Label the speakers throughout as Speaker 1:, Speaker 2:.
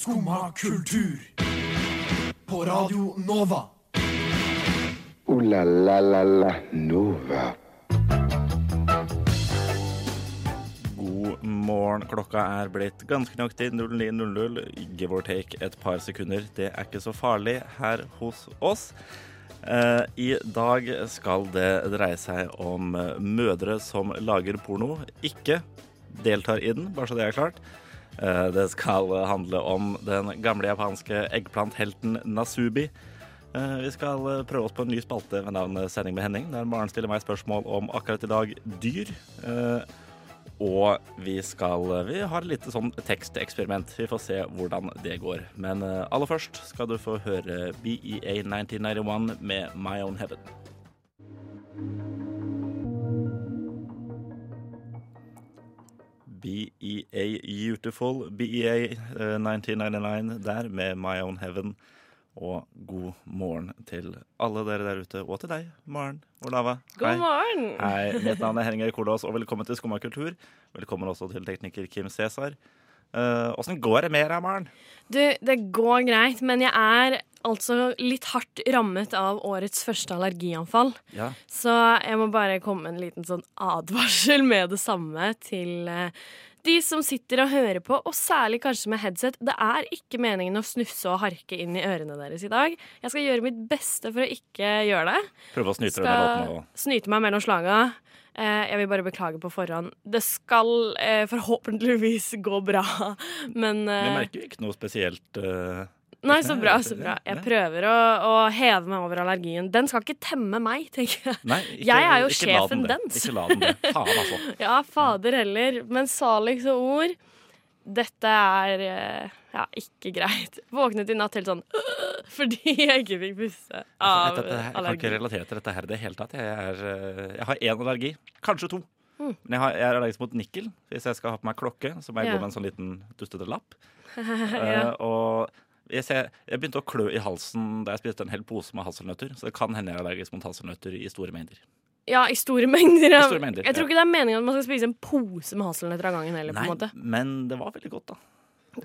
Speaker 1: Skumma kultur. På Radio Nova.
Speaker 2: O-la-la-la-la Nova.
Speaker 3: God morgen. Klokka er blitt ganske nøyaktig 09.00. Give or take et par sekunder. Det er ikke så farlig her hos oss. Eh, I dag skal det dreie seg om mødre som lager porno. Ikke deltar i den, bare så det er klart. Eh, det skal handle om den gamle japanske eggplanthelten Nasubi. Eh, Vi skal eh, prøve oss på en ny spalte ved navn Sending med Henning, der Maren stiller meg spørsmål om akkurat i dag dyr. Og vi skal Vi har et lite sånn teksteksperiment. Vi får se hvordan det går. Men aller først skal du få høre BEA 1991 med My Own Heaven. BEA Beautiful, BEA eh, 1999 der med My Own Heaven. Og god morgen til alle dere der ute, og til deg, Maren Olava.
Speaker 4: God morgen!
Speaker 3: Hei, mitt navn er Henning Erik Kolås, og velkommen til Skumma kultur. Velkommen også til tekniker Kim Cæsar. Åssen går det med deg, Maren?
Speaker 4: Du, det går greit, men jeg er altså litt hardt rammet av årets første allergianfall.
Speaker 3: Ja.
Speaker 4: Så jeg må bare komme med en liten sånn advarsel med det samme til eh, de som sitter og hører på, og særlig kanskje med headset. Det er ikke meningen å snufse og harke inn i ørene deres i dag. Jeg skal gjøre mitt beste for å ikke gjøre det.
Speaker 3: Prøve å snyte deg mellom låten og
Speaker 4: snyte meg mellom slaga. Eh, jeg vil bare beklage på forhånd. Det skal eh, forhåpentligvis gå bra, men
Speaker 3: Vi
Speaker 4: eh,
Speaker 3: merker ikke noe spesielt eh,
Speaker 4: Nei, så bra, så bra. Jeg prøver å, å heve meg over allergien. Den skal ikke temme meg, tenker jeg.
Speaker 3: Nei, ikke,
Speaker 4: Jeg er jo sjefen
Speaker 3: den
Speaker 4: dens.
Speaker 3: Ikke la den det. Faen, altså.
Speaker 4: Ja, fader heller. Men Salix og ord Dette er eh, ja, ikke greit. Våknet i natt helt sånn fordi jeg ikke fikk puste av
Speaker 3: Dette, jeg kan ikke relatere til dette her i det hele tatt. Jeg, er, eh, jeg har én allergi. Kanskje to.
Speaker 4: Mm.
Speaker 3: Men jeg, har, jeg er allergisk mot nikkel. Hvis jeg skal ha på meg klokke, så må jeg
Speaker 4: Ja.
Speaker 3: gå med en sånn liten dustete lapp.
Speaker 4: Ja.
Speaker 3: uh, og jeg, ser, jeg begynte å klø i halsen da jeg spiste en hel pose med hasselnøtter. Så det kan hende jeg er allergisk mot hasselnøtter i store mengder.
Speaker 4: Ja, i store mengder.
Speaker 3: I store mengder,
Speaker 4: jeg tror
Speaker 3: ja.
Speaker 4: ikke det er meningen at man skal spise en pose med hasselnøtter av gangen heller. på
Speaker 3: Nei, men det var veldig godt, da.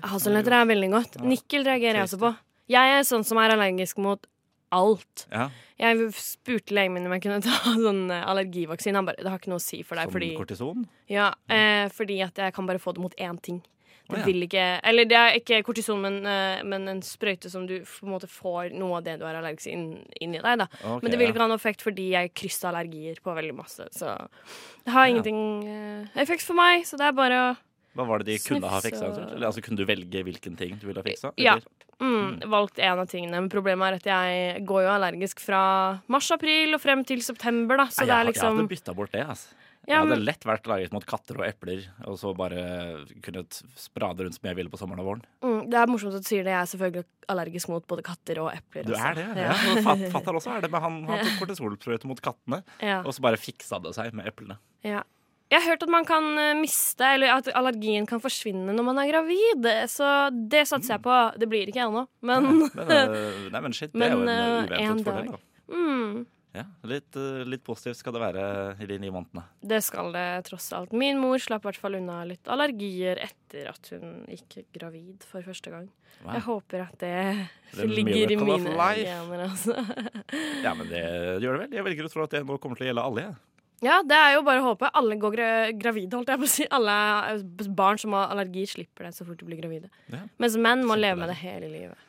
Speaker 4: Hasselnøtter er veldig godt. Nikkel reagerer jeg også på. Jeg er sånn som er allergisk mot alt.
Speaker 3: Ja,
Speaker 4: Jeg spurte legen min om jeg kunne ta sånn eh, allergivaksine. Han bare det har ikke noe å si for deg,
Speaker 3: Som
Speaker 4: fordi,
Speaker 3: kortison.
Speaker 4: ja, eh, fordi at jeg kan bare få det mot én ting. Det
Speaker 3: oh, ja.
Speaker 4: vil ikke Eller det er ikke kortison, men, eh, men en sprøyte som du på en måte får noe av det du er allergisk inn, inni deg. da
Speaker 3: Okay,
Speaker 4: Men det vil ikke ha noe effekt fordi jeg krysser allergier på veldig masse. Så det har ingenting eh, effekt for meg, så det er bare å
Speaker 3: Hva var det de kunne ha fiksa? Eller altså, Kunne du velge hvilken ting du ville ha fiksa?
Speaker 4: Ja. mm, valgt en av tingene. Men problemet er at jeg går jo allergisk fra mars-april og frem til september, da. Så
Speaker 3: Nei,
Speaker 4: det er liksom
Speaker 3: jeg hadde bytta bort det. Altså.
Speaker 4: Ja,
Speaker 3: jeg hadde lett vært allergisk mot katter og epler, og så bare kunnet sprade rundt som jeg ville på sommeren og våren.
Speaker 4: Mm, det er morsomt at du sier det. Jeg er selvfølgelig allergisk mot både katter og epler.
Speaker 3: Du er det? Ja.
Speaker 4: Ja.
Speaker 3: Fatter også er det, men han, han tok kortisolsprøyte mot kattene,
Speaker 4: Ja.
Speaker 3: og så bare fiksa det seg med eplene.
Speaker 4: Ja. Jeg har hørt at man kan eh, miste, eller at allergien kan forsvinne når man er gravid. Så det satser jeg på. Det blir ikke ennå, men
Speaker 3: Men, eh, nei, men shit, det er jo en
Speaker 4: Men,
Speaker 3: eh,
Speaker 4: eh, en
Speaker 3: uventet fordel. Da.
Speaker 4: mm,
Speaker 3: Ja, litt, eh, litt positivt skal det være i de ni månedene.
Speaker 4: det skal det tross alt. Min mor slapp i hvert fall unna litt allergier etter at hun gikk gravid for første gang.
Speaker 3: Wow.
Speaker 4: Jeg håper at det,
Speaker 3: Det er
Speaker 4: ligger i mine gener. Altså.
Speaker 3: Ja, men det gjør det vel. Jeg velger å tro at det nå kommer til å gjelde alle. jeg.
Speaker 4: Ja, det er jo bare å håpe. Alle går gra gravide, holdt jeg på å si. Alle barn som har allergi, slipper det så fort de blir gravide.
Speaker 3: Ja.
Speaker 4: Mens menn må
Speaker 3: Kjempedeilig.
Speaker 4: leve med det hele livet.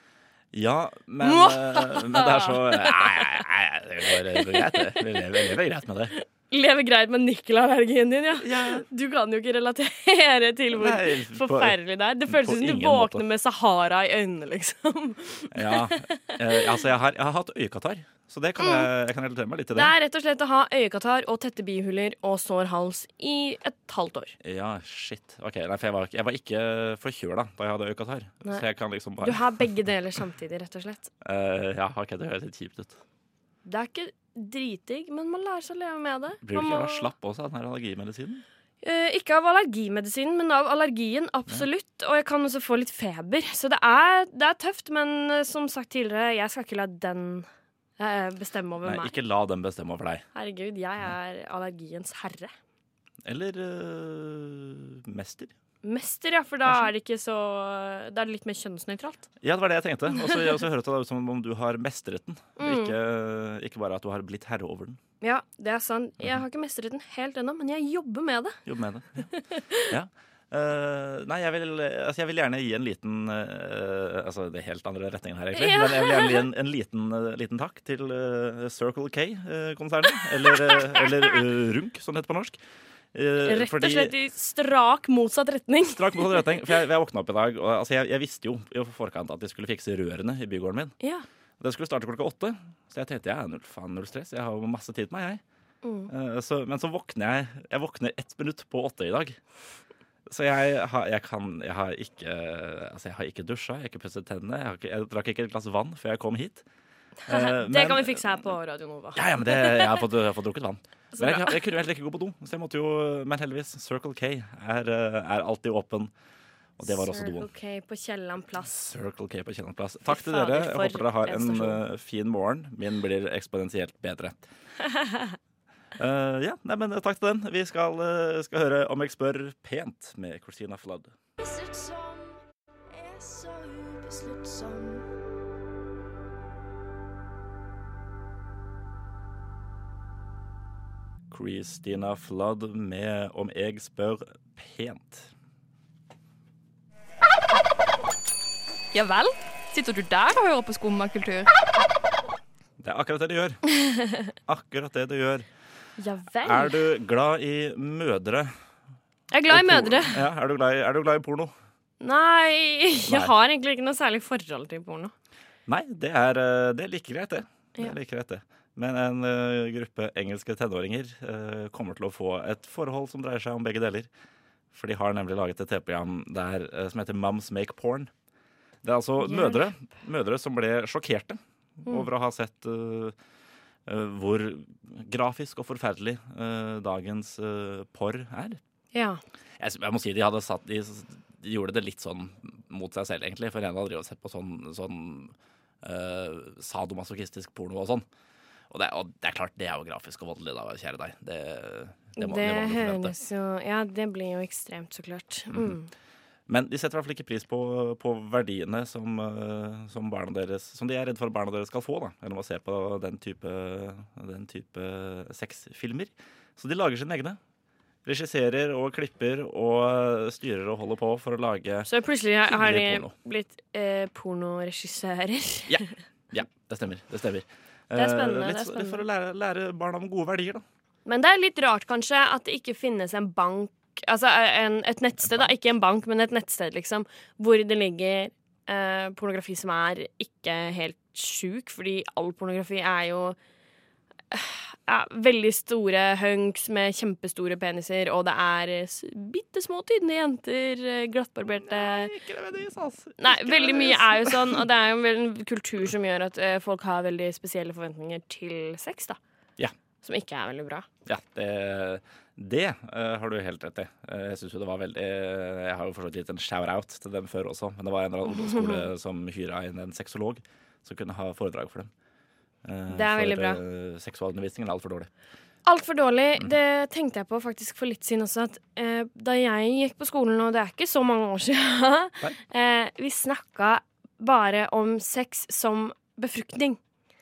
Speaker 3: Ja, men, eh, men det er så Nei, nei, nei, det går, det går greit, det. Vi lever, vi lever greit med det.
Speaker 4: Leve greit med nikkelallergien din, ja. Du kan jo ikke relatere til hvor
Speaker 3: Nei,
Speaker 4: forferdelig det er. Det føles som du våkner
Speaker 3: måte.
Speaker 4: med Sahara i øynene, liksom.
Speaker 3: Ja, eh, altså jeg har, jeg har hatt øyekatarr, så det kan jeg, jeg kan relatere meg litt til
Speaker 4: Det
Speaker 3: det.
Speaker 4: er rett og slett å ha øyekatarr og tette bihuler og sår hals i et halvt år.
Speaker 3: Ja, shit. Ok, nei, for jeg var, jeg var ikke forkjøla da jeg hadde øyekatarr. Så jeg kan liksom
Speaker 4: Du har begge deler samtidig, rett og slett.
Speaker 3: Uh, Ja, ok, det høres litt kjipt ut.
Speaker 4: Det er ikke dritdigg, men man lærer seg å leve med det.
Speaker 3: Blir du ikke
Speaker 4: må-
Speaker 3: slapp også av den allergimedisinen?
Speaker 4: Eh, ikke av allergimedisinen, men av allergien. Absolutt. Og jeg kan også få litt feber. Så det er, det er tøft, men eh, som sagt tidligere, jeg skal ikke la den eh, bestemme over
Speaker 3: Nei,
Speaker 4: meg.
Speaker 3: ikke la den bestemme over deg.
Speaker 4: Herregud, jeg er allergiens herre.
Speaker 3: Eller eh, mester.
Speaker 4: Mester, ja, for da er det ikke så Da er det litt mer kjønnsnøytralt.
Speaker 3: Ja, det var det jeg tenkte. Og så høres det ut som om du har mestret den.
Speaker 4: Mm.
Speaker 3: Ikke, ikke bare at du har blitt herre over den.
Speaker 4: Ja, det er sant. Jeg har ikke mestret den helt ennå, men jeg jobber med det.
Speaker 3: Jobber med det. Ja. ja. Uh, nei, jeg vil, altså jeg vil gjerne gi en liten uh, Altså det er helt andre retningen her, egentlig.
Speaker 4: Ja.
Speaker 3: Men jeg vil gjerne gi en, en liten, uh, liten takk til Circle K-konsernet. eller eller RUNK, som det heter på norsk. Eh,
Speaker 4: Rett
Speaker 3: fordi-
Speaker 4: og slett i strak motsatt retning.
Speaker 3: Strak motsatt retning. For jeg, jeg våkna opp i dag, og altså, jeg, jeg visste jo i forkant at de skulle fikse rørene i bygården min.
Speaker 4: Ja.
Speaker 3: Det skulle starte klokka åtte, så jeg tenkte jeg er null, faen, null stress. Jeg har masse tid på meg, jeg.
Speaker 4: Mm.
Speaker 3: Uh, så, men så våkner jeg Jeg våkner ett minutt på åtte i dag. Så jeg har, jeg kan, jeg har ikke Altså, jeg har ikke dusja, jeg har ikke pusset tennene. Jeg, har ikke, jeg drakk ikke et glass vann før jeg kom hit. Uh,
Speaker 4: det
Speaker 3: men-
Speaker 4: kan vi fikse her på Radio Nova.
Speaker 3: Ja, ja, men det, jeg, har fått, jeg har fått drukket vann.
Speaker 4: Så
Speaker 3: Men jeg, jeg kunne jo heller ikke gå på do, så jeg måtte jo Men heldigvis, Circle K er, eh, er alltid åpen. Og det var også doen.
Speaker 4: Circle K på Kielland plass.
Speaker 3: Circle K på Kielland plass. Takk til dere. Jeg håper dere har
Speaker 4: en
Speaker 3: en eh, fin morgen. Min blir eksponentielt bedre. uh, ja, nei, men takk til den. Vi skal, skal høre Om jeg spør pent med Christina Flood.
Speaker 5: Besluttsom, er så ubesluttsom.
Speaker 3: Christina Flood med Om jeg spør pent.
Speaker 6: Ja vel? Sitter du der og hører på skummakultur?
Speaker 3: Det er akkurat det det gjør. Akkurat det det gjør.
Speaker 4: Ja vel.
Speaker 3: Er du glad i mødre?
Speaker 4: Jeg er glad i mødre.
Speaker 3: Ja, er, du glad i, er du glad i porno?
Speaker 4: Nei, jeg
Speaker 3: Nei.
Speaker 4: har egentlig ikke noe særlig forhold til porno.
Speaker 3: Nei, det er, eh, det er like greit, det. det, er like greit, det. Men en uh, gruppe engelske tenåringer uh, kommer til å få et forhold som dreier seg om begge deler. For de har nemlig laget et TV-program der, eh, som heter Moms Make Porn. Det er altså
Speaker 4: yeah.
Speaker 3: mødre, mødre som ble sjokkerte
Speaker 4: Mm.
Speaker 3: over å ha sett hvor grafisk og forferdelig dagens porr er.
Speaker 4: Ja.
Speaker 3: Jeg, jeg må si de hadde satt de, de gjorde det litt sånn mot seg selv, egentlig. For en hadde drevet og sett på sånn, sånn sadomasochistisk porno og sånn. Og det, og det er klart, det er jo grafisk og voldelig, da, kjære deg. Det, det, må, det,
Speaker 4: høres jo Ja, det blir jo ekstremt, så klart. Mm.
Speaker 3: Men de setter i hvert fall ikke pris på, på verdiene som, eh, som, deres, som de er redd for at barna deres skal få, da, gjennom å se på den type, den type sexfilmer. Så de lager sine egne. Regisserer og klipper og styrer og holder på for å lage
Speaker 4: Så plutselig har de
Speaker 3: porno.
Speaker 4: blitt eh, pornoregissører.
Speaker 3: Ja, det stemmer. Det stemmer.
Speaker 4: Det er spennende,
Speaker 3: Litt,
Speaker 4: det er spennende.
Speaker 3: for å lære, lære barna om gode verdier, da.
Speaker 4: Men det er litt rart kanskje at det ikke finnes en bank Altså en, et nettsted, da. Ikke en bank, men et nettsted, liksom. Hvor det ligger eh, pornografi som er ikke helt sjuk, fordi all pornografi er jo eh, ja, veldig store hunks med kjempestore peniser, og det er eh, bitte små, tynne jenter, glattbarberte glattbarberte
Speaker 3: Ikke nødvendigvis, altså.
Speaker 4: Nei, veldig mye er jo sånn, og det er jo en kultur som gjør at eh, folk har veldig spesielle forventninger til sex, da.
Speaker 3: Ja.
Speaker 4: Som ikke er veldig bra.
Speaker 3: Ja, det, det eh, har du helt rett i. Eh, jeg synes jo det var veldig Jeg har jo forstått gitt en shout-out til dem før også, men det var en eller annen ungdomsskole som hyra inn en sexolog som kunne ha foredrag for dem. Eh,
Speaker 4: Det er veldig bra.
Speaker 3: Seksualundervisningen er altfor dårlig.
Speaker 4: Altfor dårlig. Det tenkte jeg på faktisk for litt siden også. At eh, da jeg gikk på skolen, og det er ikke så mange år siden, eh, vi snakka bare om sex som befruktning.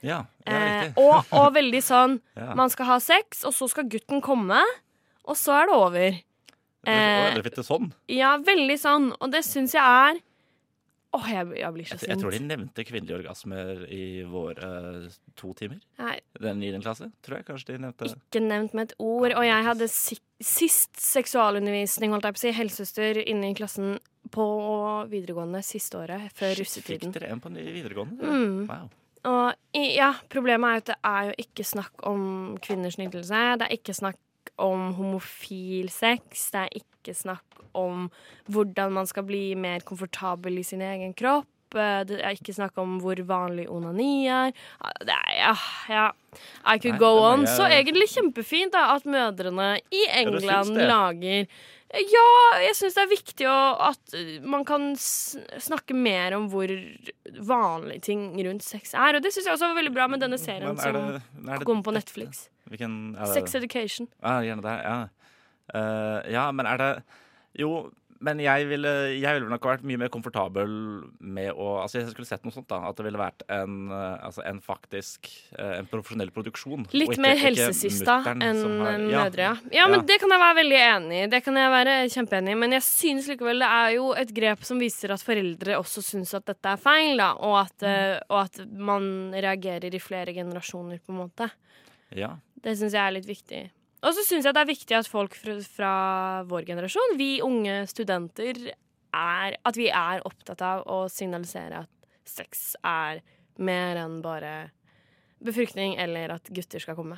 Speaker 3: Ja,
Speaker 4: Eh, og, og veldig sånn
Speaker 3: Ja.
Speaker 4: Man skal ha sex, og så skal gutten komme, og så er det over. Eh,
Speaker 3: dere fikk det sånn?
Speaker 4: Ja, veldig sånn. Og det syns jeg er Åh, jeg, jeg blir så sint.
Speaker 3: jeg tror de nevnte kvinnelige orgasmer i våre uh, to timer.
Speaker 4: Nei,
Speaker 3: Den niende klasse, tror jeg kanskje de nevnte.
Speaker 4: ikke nevnt med et ord. Og jeg hadde si sist seksualundervisning, holdt jeg på å si, helsesøster inne i klassen på videregående siste året, før
Speaker 3: Shit,
Speaker 4: russetiden.
Speaker 3: Fikk dere en på videregående?
Speaker 4: Mm.
Speaker 3: Wow.
Speaker 4: Og i- ja, problemet er jo at det er jo ikke snakk om kvinners nytelse. Det er ikke snakk om homofil sex. Det er ikke snakk om hvordan man skal bli mer komfortabel i sin egen kropp. Eh, Det er ikke snakk om hvor vanlig onani er. Ja, Det er ja, ja. I could
Speaker 3: Nei,
Speaker 4: go on. Så egentlig kjempefint da, at mødrene i England lager ja, jeg syns det er viktig å, at uh, man kan snakke mer om hvor vanlige ting rundt sex er. Og det syns jeg også var veldig bra med denne serien
Speaker 3: er
Speaker 4: som
Speaker 3: det, er
Speaker 4: kommer på? Netflix.
Speaker 3: Hvilken?
Speaker 4: Sex Education.
Speaker 3: Ja, gjerne det. Ja. Uh, ja, men er det Jo, Men jeg ville, jeg ville nok vært mye mer komfortabel med å Altså, jeg skulle sett noe sånt, da. At det ville vært en, eh, altså en faktisk eh, En profesjonell produksjon.
Speaker 4: Litt
Speaker 3: ikke-
Speaker 4: mer helsesista enn
Speaker 3: har- ja.
Speaker 4: mødre, ja. Ja, men
Speaker 3: Ja.
Speaker 4: det kan jeg være veldig enig i. Det kan jeg være kjempeenig i. Men jeg synes likevel det er jo et grep som viser at foreldre også syns at dette er feil, da. Og at,
Speaker 3: Mm.
Speaker 4: og at man reagerer i flere generasjoner, på en måte.
Speaker 3: Ja.
Speaker 4: Det syns jeg er litt viktig. Og så syns jeg det er viktig at folk fra, vår generasjon, vi unge studenter, er At vi er opptatt av å signalisere at sex er mer enn bare befruktning eller at gutter skal komme.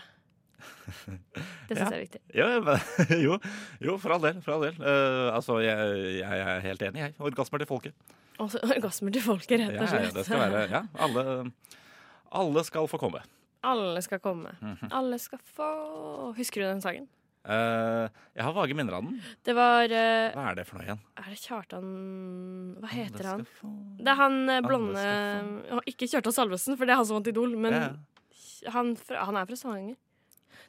Speaker 4: Det syns
Speaker 3: Ja.
Speaker 4: jeg er viktig.
Speaker 3: Ja, men, jo, jo, for all del. For all del. Uh, altså, jeg, jeg er helt enig, jeg. Orgasmer til folket.
Speaker 4: Også orgasmer til folket, rett
Speaker 3: og
Speaker 4: og
Speaker 3: ja,
Speaker 4: slett.
Speaker 3: det skal være Ja, alle, alle skal få komme.
Speaker 4: Alle skal komme.
Speaker 3: Mhm.
Speaker 4: Alle skal få Husker du den sangen?
Speaker 3: Eh, jeg har vage minner av den.
Speaker 4: Det var eh,
Speaker 3: Hva er det for noe igjen?
Speaker 4: Er det Kjartan Hva heter han?
Speaker 3: skal få-
Speaker 4: Det er han eh, blonde
Speaker 3: skal
Speaker 4: Ikke Kjartan Salvesen, for det er han som vant Idol, men
Speaker 3: Ja.
Speaker 4: han, fra, han er fra Stavanger.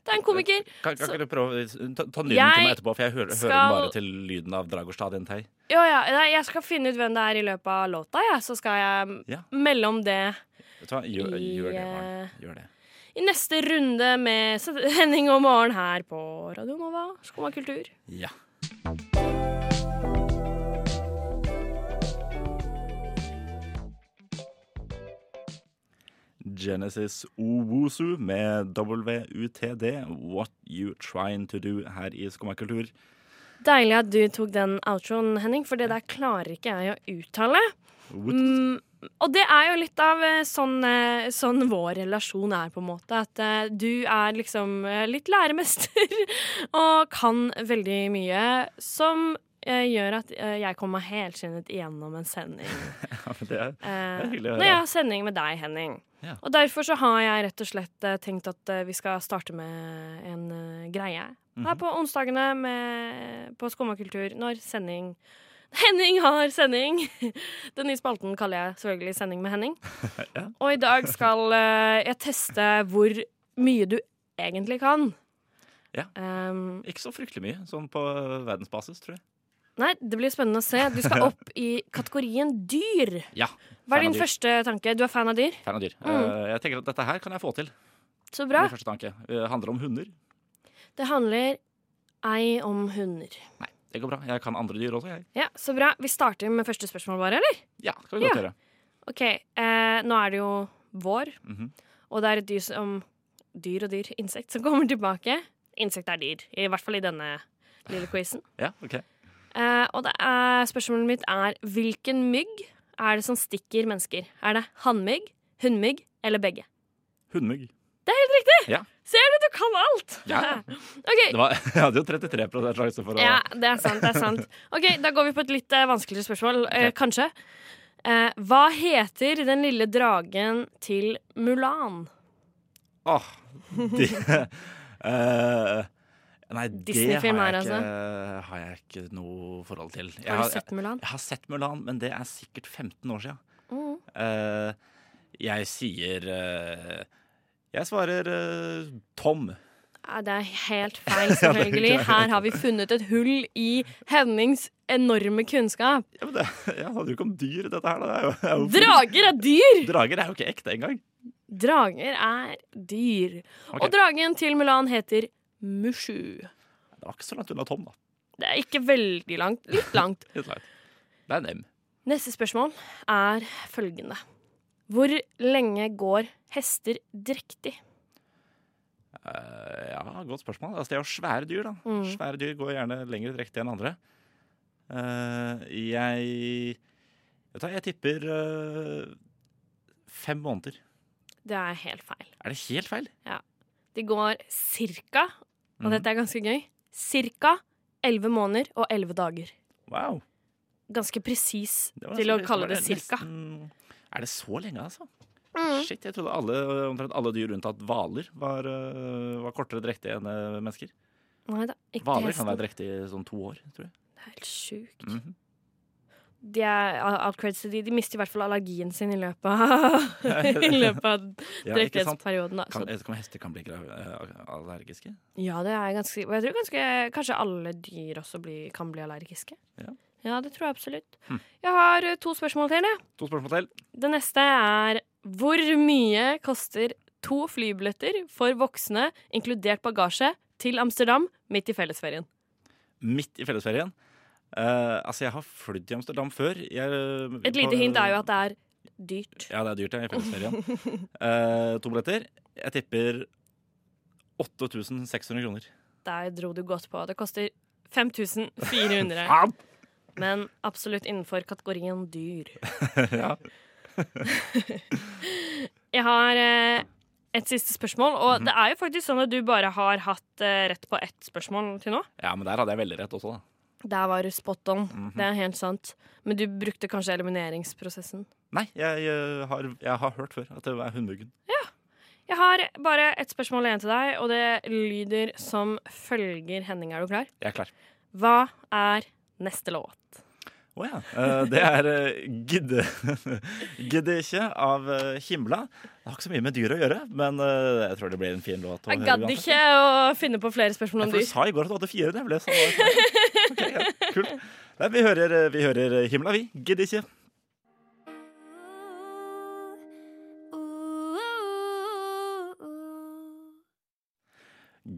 Speaker 4: Det er en komiker.
Speaker 3: Kan, kan
Speaker 4: Så-
Speaker 3: ikke du prøve ta, ta lyden
Speaker 4: Jeg
Speaker 3: til meg etterpå, for jeg hører, hører den bare til lyden av Dragostad Intei.
Speaker 4: Ja, ja, jeg skal finne ut hvem det er i løpet av låta, ja. så skal jeg
Speaker 3: Ja.
Speaker 4: melde om det
Speaker 3: Vet du hva? Gjør, gjør det,
Speaker 4: eh,
Speaker 3: barn. Gjør det.
Speaker 4: I neste runde med Henning og Maren her på Radio Nova. Skumma kultur.
Speaker 3: Ja. Genesis Owusu med WUTD, What You Trying To Do, her i Skumma kultur.
Speaker 4: Deilig at du tok den outroen, Henning, for det der klarer ikke jeg å uttale. Mm, og det er jo litt av eh, sånn, eh, sånn vår relasjon er, på en måte. At eh, du er liksom litt læremester og kan veldig mye som gjør at jeg kommer meg helskinnet igjennom en sending.
Speaker 3: Ja, men det er,
Speaker 4: det
Speaker 3: er hyggelig å høre.
Speaker 4: når jeg har sending med deg, Henning.
Speaker 3: Ja.
Speaker 4: Og derfor så har jeg rett og slett tenkt at vi skal starte med en greie.
Speaker 3: Mhm.
Speaker 4: Her på onsdagene med, på Skummakultur, når sending Henning har sending! Den nye spalten kaller jeg selvfølgelig Sending med Henning.
Speaker 3: Ja.
Speaker 4: Og i dag skal eh, jeg teste hvor mye du egentlig kan.
Speaker 3: Ja.
Speaker 4: Um,
Speaker 3: Ikke så fryktelig mye, sånn på verdensbasis, tror jeg.
Speaker 4: nei, det blir spennende å se. Du skal opp i kategorien dyr.
Speaker 3: Ja.
Speaker 4: Hva er din første tanke? Du er fan av dyr?
Speaker 3: Fan av dyr.
Speaker 4: Mm.
Speaker 3: Eh, jeg tenker at dette her kan jeg få til.
Speaker 4: Så bra.
Speaker 3: Min første tanke. Det handler om hunder.
Speaker 4: Det handler ei om hunder.
Speaker 3: Nei, det går bra. Jeg kan andre dyr også, jeg.
Speaker 4: Ja, Så bra. Vi starter med første spørsmål, bare, eller?
Speaker 3: Ja, skal vi godt
Speaker 4: Ja.
Speaker 3: gjøre.
Speaker 4: OK. Eh, nå er det jo vår,
Speaker 3: Mhm.
Speaker 4: og det er et dyr som Dyr og dyr. Insekt som kommer tilbake. Insekt er dyr. I hvert fall i denne lille quizen.
Speaker 3: Ja, ok.
Speaker 4: Eh, og det er, spørsmålet mitt er hvilken mygg er det som stikker mennesker? Er det hannmygg, hunnmygg eller begge?
Speaker 3: Hundmugg.
Speaker 4: Ser du, du kan alt!
Speaker 3: Ja.
Speaker 4: Okay.
Speaker 3: Det var, jeg hadde jo 33% sjanse for å
Speaker 4: Ja, det er sant. det er sant Ok, Da går vi på et litt eh, vanskeligere spørsmål, okay.
Speaker 3: Ok.
Speaker 4: kanskje. Eh, hva heter den lille dragen til Mulan?
Speaker 3: Åh, det eh, Nei, det har jeg,
Speaker 4: her,
Speaker 3: ikke,
Speaker 4: altså.
Speaker 3: har jeg ikke noe forhold til. Jeg
Speaker 4: Har du sett Mulan?
Speaker 3: jeg har sett Mulan, men det er sikkert 15 år siden.
Speaker 4: Mm.
Speaker 3: Eh, jeg sier eh, Jeg svarer uh, Tom.
Speaker 4: Ja, det er helt feil, selvfølgelig. Her har vi funnet et hull i Hennings enorme kunnskap.
Speaker 3: Ja, men det, jeg hadde jo ikke om dyr, dette her. Det er jo, er jo
Speaker 4: Drager er dyr!
Speaker 3: Drager er jo ikke ekte engang.
Speaker 4: Drager er dyr.
Speaker 3: Okay.
Speaker 4: Og dragen til Mulan heter Mushu.
Speaker 3: Det var ikke så langt unna Tom, da.
Speaker 4: Det er ikke veldig langt. Litt langt.
Speaker 3: Litt langt. Det er nem.
Speaker 4: Neste spørsmål er følgende. Hvor lenge går hester drektig?
Speaker 3: Uh, ja, godt spørsmål. Altså, det er jo svære dyr, da.
Speaker 4: Mm.
Speaker 3: Svære dyr går gjerne lenger drektig enn andre. Uh, jeg Vet du hva, jeg tipper uh, fem måneder.
Speaker 4: Det er helt feil.
Speaker 3: Er det helt feil? Ja.
Speaker 4: De går cirka, og
Speaker 3: mm.
Speaker 4: dette er ganske gøy, cirka elleve måneder og elleve dager.
Speaker 3: Wow.
Speaker 4: Ganske presis til å kalle det cirka.
Speaker 3: nesten- Er det så lenge, altså?
Speaker 4: Mm.
Speaker 3: Shit, jeg trodde alle, omtrent alle dyr unntatt hvaler var, eh, var kortere drektige enn eh, mennesker.
Speaker 4: Nei da, ikke
Speaker 3: Hvaler kan være drektige i sånn to år, tror jeg.
Speaker 4: Det er helt sjukt.
Speaker 3: Mhm.
Speaker 4: De, er, de, de mister i hvert fall allergien sin i løpet av, i løpet av
Speaker 3: Ja,
Speaker 4: drektighetsperioden.
Speaker 3: Kan, om hester kan bli eh, allergiske?
Speaker 4: ja, det er ganske Og jeg tror ganske kanskje alle dyr også bli, kan bli allergiske.
Speaker 3: Ja.
Speaker 4: Ja, det tror jeg absolutt.
Speaker 3: Hm.
Speaker 4: Jeg har to spørsmål til. Jeg.
Speaker 3: To spørsmål til.
Speaker 4: Det neste er hvor mye koster to flybilletter for voksne, inkludert bagasje, til Amsterdam midt i fellesferien?
Speaker 3: Midt i fellesferien. Uh, altså, jeg har flydd til Amsterdam før. Jeg,
Speaker 4: Et lite hint er jo at det er dyrt.
Speaker 3: Ja, det er dyrt, ja, i fellesferien. uh, to billetter. Jeg tipper 8600 kroner.
Speaker 4: Der dro du godt på. Det koster 5400. Men absolutt innenfor kategorien dyr.
Speaker 3: ja.
Speaker 4: Jeg har eh, et siste spørsmål, og
Speaker 3: Mhm.
Speaker 4: det er jo faktisk sånn at du bare har hatt eh, rett på ett spørsmål til nå.
Speaker 3: ja, men der hadde jeg veldig rett også, da.
Speaker 4: Der var du spot on.
Speaker 3: Mhm.
Speaker 4: Det er helt sant. Men du brukte kanskje elimineringsprosessen.
Speaker 3: Nei, jeg, jeg, har, jeg har hørt før at det er hundmuggen.
Speaker 4: Jeg har bare et spørsmål igjen til deg, og det lyder som følger. Henning, er du klar?
Speaker 3: Jeg er klar.
Speaker 4: Hva er neste låt?
Speaker 3: Å ja. Eh, det er uh, Gidde Gidde ikke av eh, Himla. Det har ikke så mye med dyr å gjøre, men eh, jeg tror det blir en fin låt.
Speaker 4: Jeg gadd ikke å finne på flere spørsmål om
Speaker 3: dyr. Du sa i går at du hadde fire. Det ble sånn. Ok, ja, kult. Nei, vi hører, eh, vi hører Himla, vi. Gidder ikke.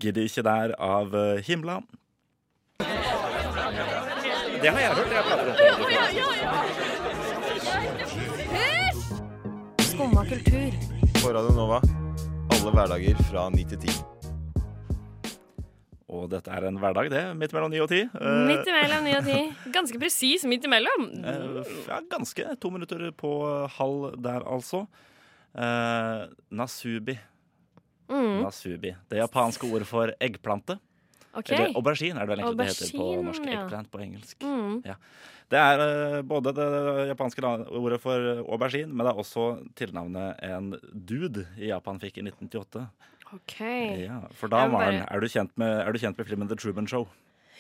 Speaker 3: Gidder ikke der av eh, Himla. Det har jeg hørt. Jeg prater
Speaker 4: Skumma kultur.
Speaker 7: På Radio Nova. Alle hverdager fra 9 til 10.
Speaker 3: Og dette er en hverdag, det. Midt mellom ni og ti. Eh,
Speaker 4: Midt imellom ni og ti. Ganske presis midt imellom.
Speaker 3: Eh, ja, ganske. To minutter på halv der, altså. Eh, nasubi.
Speaker 4: Mm,
Speaker 3: Nasubi. Det japanske ordet for eggplante.
Speaker 4: OK.
Speaker 3: Eller aubergine er det vel egentlig det heter på norsk.
Speaker 4: ja.
Speaker 3: Eggplant på engelsk.
Speaker 4: Mm.
Speaker 3: Det er uh, både det japanske ordet for aubergine, men det er også tilnavnet en dude i Japan fikk i 1998.
Speaker 4: OK.
Speaker 3: Ja, for da, Maren, er du, kjent med, er du kjent med filmen The Truman Show?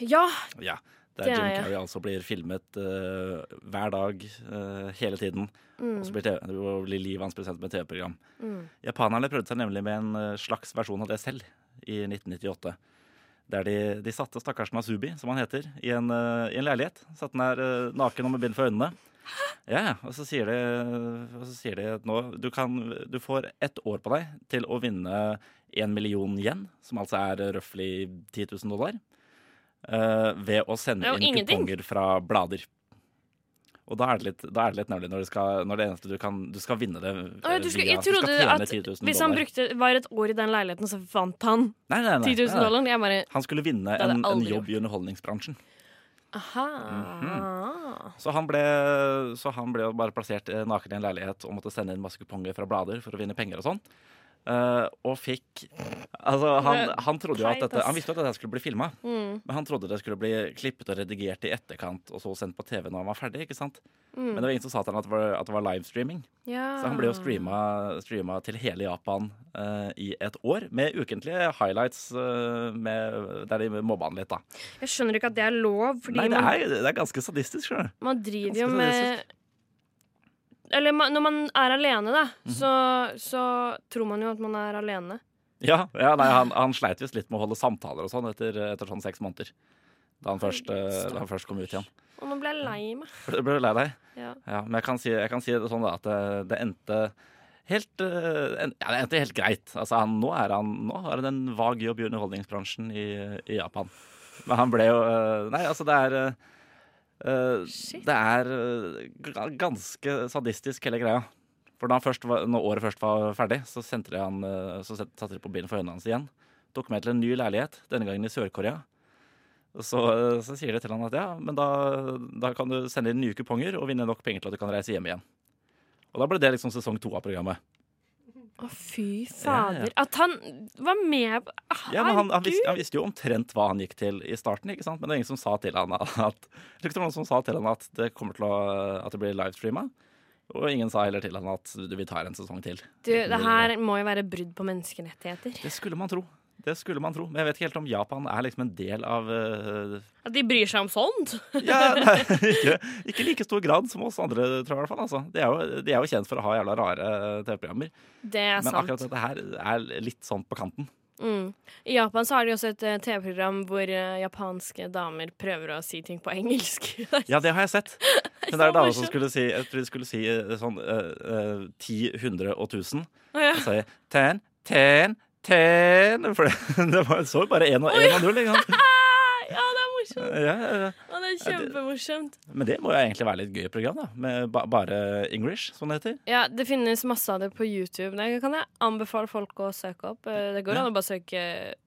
Speaker 4: Ja.
Speaker 3: Ja. Der
Speaker 4: er
Speaker 3: Jim. Carrey altså blir filmet uh, hver dag, uh, hele tiden. Og så blir, blir livet hans presentert med TV-program.
Speaker 4: Mm.
Speaker 3: Japanerne prøvde seg nemlig med en slags versjon av det selv i 1998. Der de, de satte stakkars Nasubi, som han heter, i en, eh, i en leilighet. Satt den der eh, naken og med bind for øynene. Ja, og så sier de, så sier de at nå du, kan, du får ett år på deg til å vinne én million yen, som altså er røftlig 10 000 dollar, uh, ved å sende inn
Speaker 4: ingenting.
Speaker 3: kuponger fra blader. Og da er det litt, er det litt nemlig når, det skal, når det eneste du kan Du skal vinne det
Speaker 4: Å, ja, du skal,
Speaker 3: via-
Speaker 4: jeg trodde at
Speaker 3: 10 000
Speaker 4: hvis han
Speaker 3: dollar.
Speaker 4: brukte, var et år i den leiligheten, så vant han
Speaker 3: Nei, nei, nei,
Speaker 4: 10 000
Speaker 3: nei, nei.
Speaker 4: dollar. Bare
Speaker 3: Han skulle vinne en, en jobb i underholdningsbransjen.
Speaker 4: Aha.
Speaker 3: Mhm. Så han ble, så han ble bare plassert eh, naken i en leilighet og måtte sende inn masse kuponger fra blader for å vinne penger og sånn. Eh, og fikk Altså, han, han trodde jo at dette. Han visste jo at dette skulle bli filma,
Speaker 4: Mm.
Speaker 3: men han trodde det skulle bli klippet og redigert i etterkant og så sendt på TV når han var ferdig. ikke sant?
Speaker 4: Mm.
Speaker 3: Men det var ingen som sa til han at det var, at det var livestreaming.
Speaker 4: Ja.
Speaker 3: Så han ble jo streama, streama til hele Japan uh, i et år, med ukentlige highlights uh, med, der de mobba han litt, da.
Speaker 4: Jeg skjønner ikke at det er lov, fordi
Speaker 3: Nei, det er, det er ganske sadistisk, skjønner du.
Speaker 4: man driver jo
Speaker 3: med
Speaker 4: med Eller når man er alene, da,
Speaker 3: Mhm.
Speaker 4: så, så tror man jo at man er alene.
Speaker 3: Ja, ja nei, han, han sleit visst litt med å holde samtaler og sånn etter, etter sånn seks måneder. Da han, først, eh, da han først kom ut igjen.
Speaker 4: Og nå ble jeg lei meg.
Speaker 3: Ble ble du lei deg?
Speaker 4: Ja.
Speaker 3: Ja, men jeg kan si, jeg kan si det sånn da, at det, det endte helt eh, en, Ja, det endte helt greit. Altså, han, nå, er han, nå har han en vag jobb i underholdningsbransjen i, i Japan. Men han ble jo eh, Nei, altså, det er eh, eh. Det er eh, ganske sadistisk, hele greia. For da han først når året først var ferdig, så, sendte de han, eh, så satte de på bilen for øynene hans igjen. Tok med til en ny leilighet, denne gangen i Sør-Korea. Så, eh, så sier de til han at ja, men da, da kan du sende inn nye kuponger og vinne nok penger til at du kan reise hjem igjen. Og da ble det liksom sesong to av programmet.
Speaker 4: Å, fy
Speaker 3: Ja, ja.
Speaker 4: fader. At han var med på
Speaker 3: Ja, men han, han, visste, han visste jo omtrent hva han gikk til i starten, ikke sant? men det er ingen som sa til han at, det var noen som sa til han at det kommer til å at det blir livestreama. Og ingen sa heller til han at du, vi tar en sesong til.
Speaker 4: Du, det her må jo være brudd på menneskerettigheter.
Speaker 3: Det skulle man tro. Det skulle man tro. Men jeg vet ikke helt om Japan er liksom en del av uh...
Speaker 4: At de bryr seg om sånt?
Speaker 3: Ja, nei, ikke, ikke like stor grad som oss andre, tror jeg. i hvert fall altså. de, er jo, de er jo kjent for å ha jævla rare TV-programmer.
Speaker 4: Det er
Speaker 3: Men
Speaker 4: sant.
Speaker 3: akkurat dette her er litt sånn på kanten.
Speaker 4: Mm. I Japan så har de også et eh, TV-program hvor eh, japanske damer prøver å si ting på engelsk.
Speaker 3: Ja, det har jeg sett. Men det er
Speaker 4: så
Speaker 3: dama som skulle si Jeg tror de skulle si eh, sånn ti, hundre 10, 100 og 1000.
Speaker 4: Oh, ja.
Speaker 3: Og sier ten, ten, Ten For det, det var, så bare 1 og 1 og
Speaker 4: 0 morsomt.
Speaker 3: Ja, ja, ja.
Speaker 4: Å, det er kjempemorsomt.
Speaker 3: Men det må jo egentlig være litt gøy program, da. Med ba bare English, som det heter.
Speaker 4: Ja, det finnes masse av det på YouTube. Det kan jeg anbefale folk å søke opp. Eh, Det går
Speaker 3: Ja.
Speaker 4: an å bare søke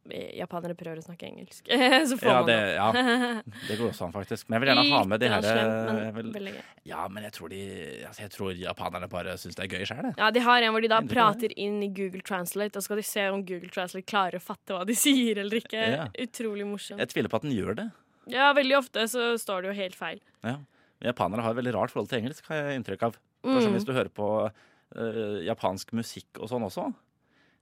Speaker 4: eh, 'japanere prøver å snakke engelsk'. Så får
Speaker 3: Ja
Speaker 4: man
Speaker 3: det, ja, det går også an, faktisk. Men jeg vil gjerne ha med de her eh, vil. Ja, men jeg tror, de, altså, jeg tror japanerne bare syns det er gøy sjøl.
Speaker 4: Ja, De har en hvor de da
Speaker 3: Endelig.
Speaker 4: prater inn i Google Translate, og så skal de se om Google Translate klarer å fatte hva de sier eller ikke.
Speaker 3: Ja.
Speaker 4: Utrolig morsomt.
Speaker 3: Jeg tviler på at den gjør det.
Speaker 4: Ja, veldig ofte så står det jo helt feil.
Speaker 3: Ja. Men Japanere har et veldig rart forhold til engelsk, har jeg inntrykk av.
Speaker 4: Mm.
Speaker 3: Hvis du hører på uh, japansk musikk og sånn også,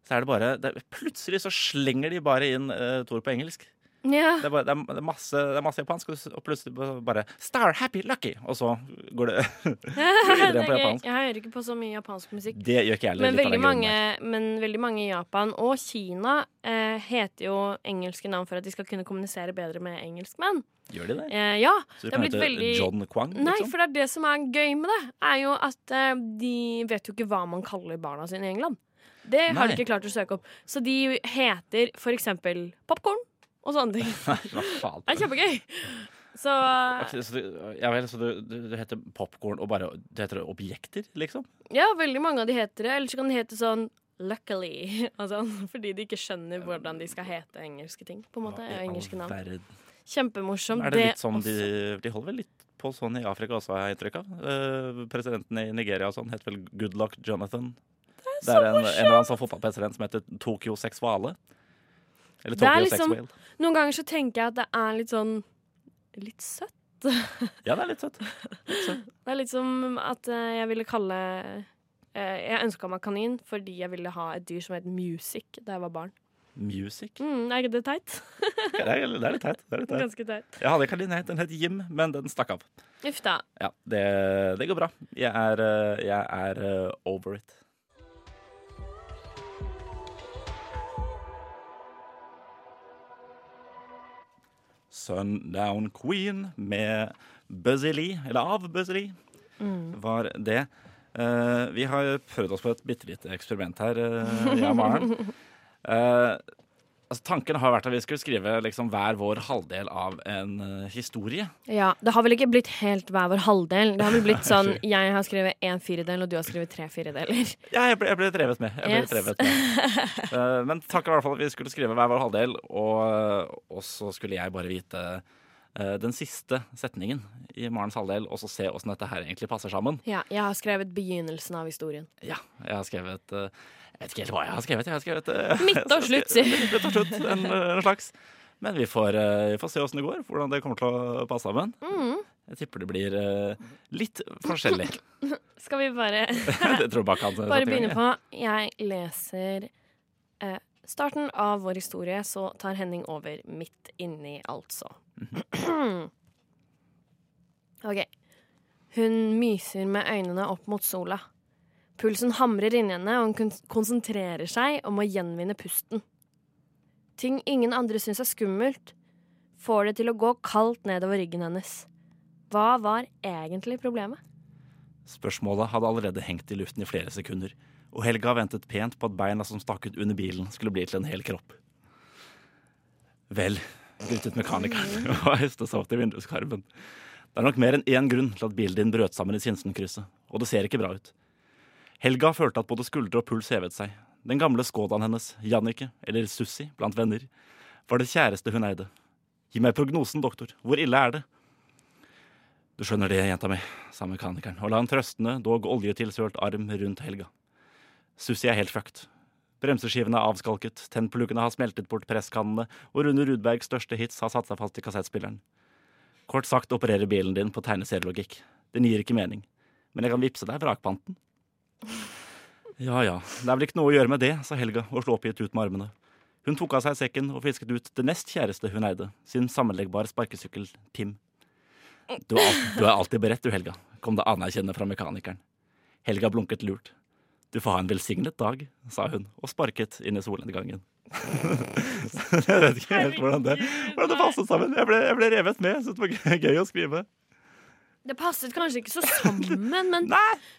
Speaker 3: så er det bare det, Plutselig så slenger de bare inn uh, et ord på engelsk.
Speaker 4: Ja.
Speaker 3: Det er, bare, det, er, det, er masse, det er masse japansk, og plutselig bare Star, happy, lucky! Og så går det videre
Speaker 4: er
Speaker 3: på japansk.
Speaker 4: Jeg hører ikke på så mye japansk musikk.
Speaker 3: Det gjør ikke jeg.
Speaker 4: Men veldig, mange, men veldig mange i Japan og Kina eh, heter jo engelske navn for at de skal kunne kommunisere bedre med engelskmenn.
Speaker 3: Gjør de det?
Speaker 4: Eh, ja,
Speaker 3: Så du kan hete
Speaker 4: veldig
Speaker 3: John Kwang?
Speaker 4: Nei,
Speaker 3: Liksom?
Speaker 4: for det er det som er gøy med det, er jo at eh, de vet jo ikke hva man kaller barna sine i England. Det har
Speaker 3: Nei.
Speaker 4: de ikke klart å søke opp. Så de heter for eksempel popkorn og sånne ting. Det er kjempegøy. Så
Speaker 3: okay, så du, ja vel, så du, du, du heter popkorn og bare Det heter objekter, liksom?
Speaker 4: ja, veldig mange av de heter det. Eller så kan de hete sånn Luckily, sånn, fordi de ikke skjønner hvordan de skal hete engelske ting. På en måte,
Speaker 3: ja,
Speaker 4: engelske navn. Kjempemorsomt.
Speaker 3: Er det litt sånn de, de holder vel litt på sånn i Afrika også, har jeg inntrykk av. Uh, presidenten i Nigeria og sånn heter vel Goodluck Jonathan. Det er, en, en eller annen sånn fotballpresident som heter Tokyo Sexuale. Eller
Speaker 4: Det er
Speaker 3: Tokyo
Speaker 4: liksom-
Speaker 3: Sexwhale.
Speaker 4: Noen ganger så tenker jeg at det er litt sånn Litt søtt.
Speaker 3: Ja, det er litt søtt.
Speaker 4: Det er litt som at eh, jeg ville kalle eh, Jeg ønska meg kanin fordi jeg ville ha et dyr som het Music da jeg var barn.
Speaker 3: Music.
Speaker 4: Mm, er ikke det teit?
Speaker 3: Det er, det er litt teit. Det er litt teit.
Speaker 4: Ganske teit.
Speaker 3: Jeg hadde en kanin, den het Jim, men den stakk av.
Speaker 4: Uff da.
Speaker 3: Ja, det, det går bra. Jeg er, eh, jeg er over it. Sundown Queen med Buzzy Lee, eller av Buzzy Lee, var det. Uh, vi har prøvd oss på et bitte lite eksperiment her, uh, jeg og Maren. Eh, altså, tanken har vært at vi skulle skrive liksom, hver vår halvdel av en uh, historie.
Speaker 4: Ja, Det har vel ikke blitt helt hver vår halvdel. Det har vel blitt sånn jeg har skrevet én firedel, og du har skrevet tre firedeler.
Speaker 3: Ja, jeg ble, jeg ble drevet med. Jeg ble
Speaker 4: Yes.
Speaker 3: drevet med. Uh, men tanken var i hvert fall at vi skulle skrive hver vår halvdel, og, og så skulle jeg bare vite eh, den siste setningen i Marens halvdel, og så se åssen dette her egentlig passer sammen.
Speaker 4: Ja, Jeg har skrevet begynnelsen av historien.
Speaker 3: Ja, jeg har skrevet eh, Jeg vet ikke helt hva jeg har skrevet. Jeg har skrevet eh,
Speaker 4: Midt og slutt, si.
Speaker 3: Midt og slutt, en, en slags. Men vi får, eh, vi får se åssen det går, hvordan det kommer til å passe sammen.
Speaker 4: Mm.
Speaker 3: Jeg tipper det blir eh, litt forskjellig.
Speaker 4: Skal vi bare
Speaker 3: Bare
Speaker 4: begynne på. Jeg leser eh, starten av vår historie, så tar Henning over midt inni, altså. OK. Hun myser med øynene opp mot sola. Pulsen hamrer inni henne, og hun konsentrerer seg om å gjenvinne pusten. Ting ingen andre syns er skummelt, får det til å gå kaldt nedover ryggen hennes. Hva var egentlig problemet?
Speaker 3: Spørsmålet hadde allerede hengt i luften i flere sekunder, og Helga ventet pent på at beina som stakk ut under bilen, skulle bli til en hel kropp. Vel, lyttet mekanikeren og høstet seg opp til vinduskarmen. Det er nok mer enn én grunn til at bilen din brøt sammen i Sinsenkrysset, og det ser ikke bra ut. Helga følte at både skuldre og puls hevet seg. Den gamle Skodaen hennes, Jannicke, eller Sussi blant venner, var det kjæreste hun eide. Gi meg prognosen, doktor. Hvor ille er det? Du skjønner det, jenta mi, sa mekanikeren og la en trøstende, dog oljetilsølt arm rundt Helga. Sussi er helt fucked. Bremseskivene er avskalket, tennpluggene har smeltet bort presskannene, og Rune Rudbergs største hits har satt seg fast i kassettspilleren. Kort sagt opererer bilen din på tegneserielogikk. Den gir ikke mening. Men jeg kan vippse deg vrakpanten. Ja ja, det er vel ikke noe å gjøre med det, sa Helga og slo oppgitt ut med armene. Hun tok av seg sekken og fisket ut det nest kjæreste hun eide, sin sammenleggbare sparkesykkel Tim. Du er, alt, du er alltid beredt, du, Helga, kom det anerkjennende fra mekanikeren. Helga blunket lurt. Du får ha en velsignet dag, sa hun og sparket inn i solnedgangen. jeg vet ikke helt hvordan det, hvordan det passet sammen. Jeg ble, jeg ble revet med. Så det var gøy- å skrive.
Speaker 4: Det passet kanskje ikke så sammen, men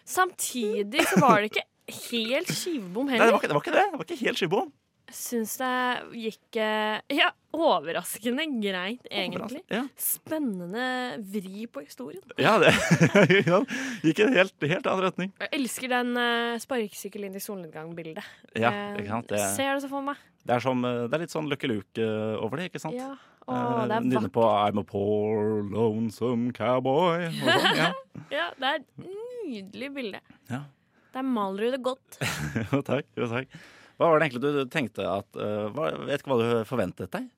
Speaker 4: samtidig så var det ikke helt skivebom
Speaker 3: nei det,
Speaker 4: heller.
Speaker 3: var ikke, det var ikke det. Det var ikke helt skibom.
Speaker 4: Syns det gikk eh, ja, overraskende greit, egentlig.
Speaker 3: Ja,
Speaker 4: Spennende vri på historien.
Speaker 3: ja det gikk i en helt, helt annen retning.
Speaker 4: Jeg elsker den uh, sparkesykkel inn i solnedgang-bildet.
Speaker 3: Ja,
Speaker 4: Eh,
Speaker 3: ikke sant? Det,
Speaker 4: Ser det så for meg.
Speaker 3: det, er som, eh, det er litt sånn Lucky Luke eh, over det, ikke sant?
Speaker 4: Ja.
Speaker 3: Eh,
Speaker 4: det er
Speaker 3: Nynne på I'm a poor, lonesome cowboy. Sånn, ja.
Speaker 4: Ja, det er et nydelig bilde.
Speaker 3: Ja.
Speaker 4: Der maler du det godt.
Speaker 3: Jo, takk. Jo, takk. Hva var det egentlig du tenkte at uh, Vet ikke hva du forventet deg?